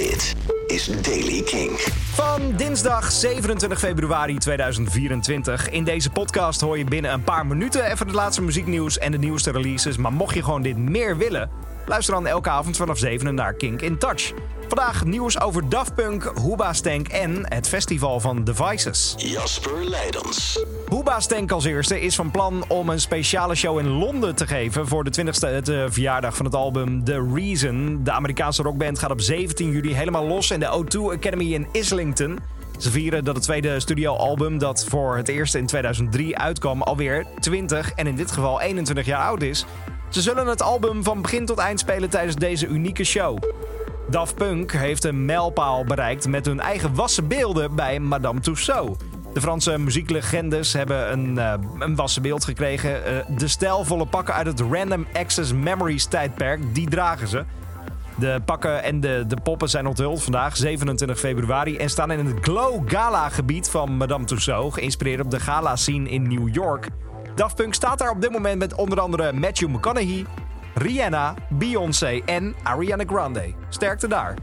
Dit is Daily King. Van dinsdag 27 februari 2024. In deze podcast hoor je binnen een paar minuten even het laatste muzieknieuws en de nieuwste releases. Maar mocht je gewoon dit meer willen, luister dan elke avond vanaf 7 naar Kink in Touch. Vandaag nieuws over Daft Punk, Hooba Stank en het festival van Devices. Jasper Leidens. Hooba Stank als eerste is van plan om een speciale show in Londen te geven voor de 20ste het, eh, verjaardag van het album The Reason. De Amerikaanse rockband gaat op 17 juli helemaal los in de O2 Academy in Islington. Ze vieren dat het tweede studioalbum dat voor het eerst in 2003 uitkwam alweer 20 en in dit geval 21 jaar oud is. Ze zullen het album van begin tot eind spelen tijdens deze unieke show. Daft Punk heeft een mijlpaal bereikt met hun eigen wassen beelden bij Madame Tussauds. De Franse muzieklegendes hebben een, uh, een wassen beeld gekregen. Uh, de stijlvolle pakken uit het Random Access Memories tijdperk, die dragen ze. De pakken en de, de poppen zijn onthuld vandaag, 27 februari, en staan in het Glow Gala gebied van Madame Tussauds, geïnspireerd op de gala scene in New York. Daft Punk staat daar op dit moment met onder andere Matthew McConaughey, Rihanna, Beyoncé en Ariana Grande. Sterkte daar.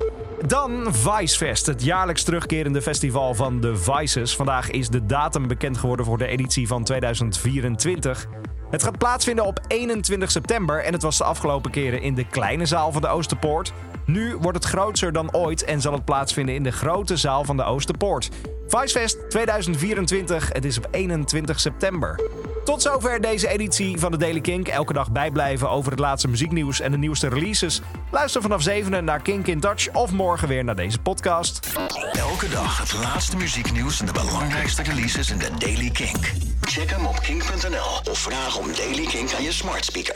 Dan Vicefest, het jaarlijks terugkerende festival van de Vices. Vandaag is de datum bekend geworden voor de editie van 2024. Het gaat plaatsvinden op 21 september en het was de afgelopen keren in de kleine zaal van de Oosterpoort. Nu wordt het groter dan ooit en zal het plaatsvinden in de grote zaal van de Oosterpoort. Vicefest 2024, het is op 21 september. Tot zover deze editie van de Daily Kink. Elke dag bijblijven over het laatste muzieknieuws en de nieuwste releases. Luister vanaf 7 naar Kink in Touch of morgen weer naar deze podcast. Elke dag het laatste muzieknieuws en de belangrijkste releases in de Daily Kink. Check hem op kink.nl of vraag om Daily Kink aan je smart speaker.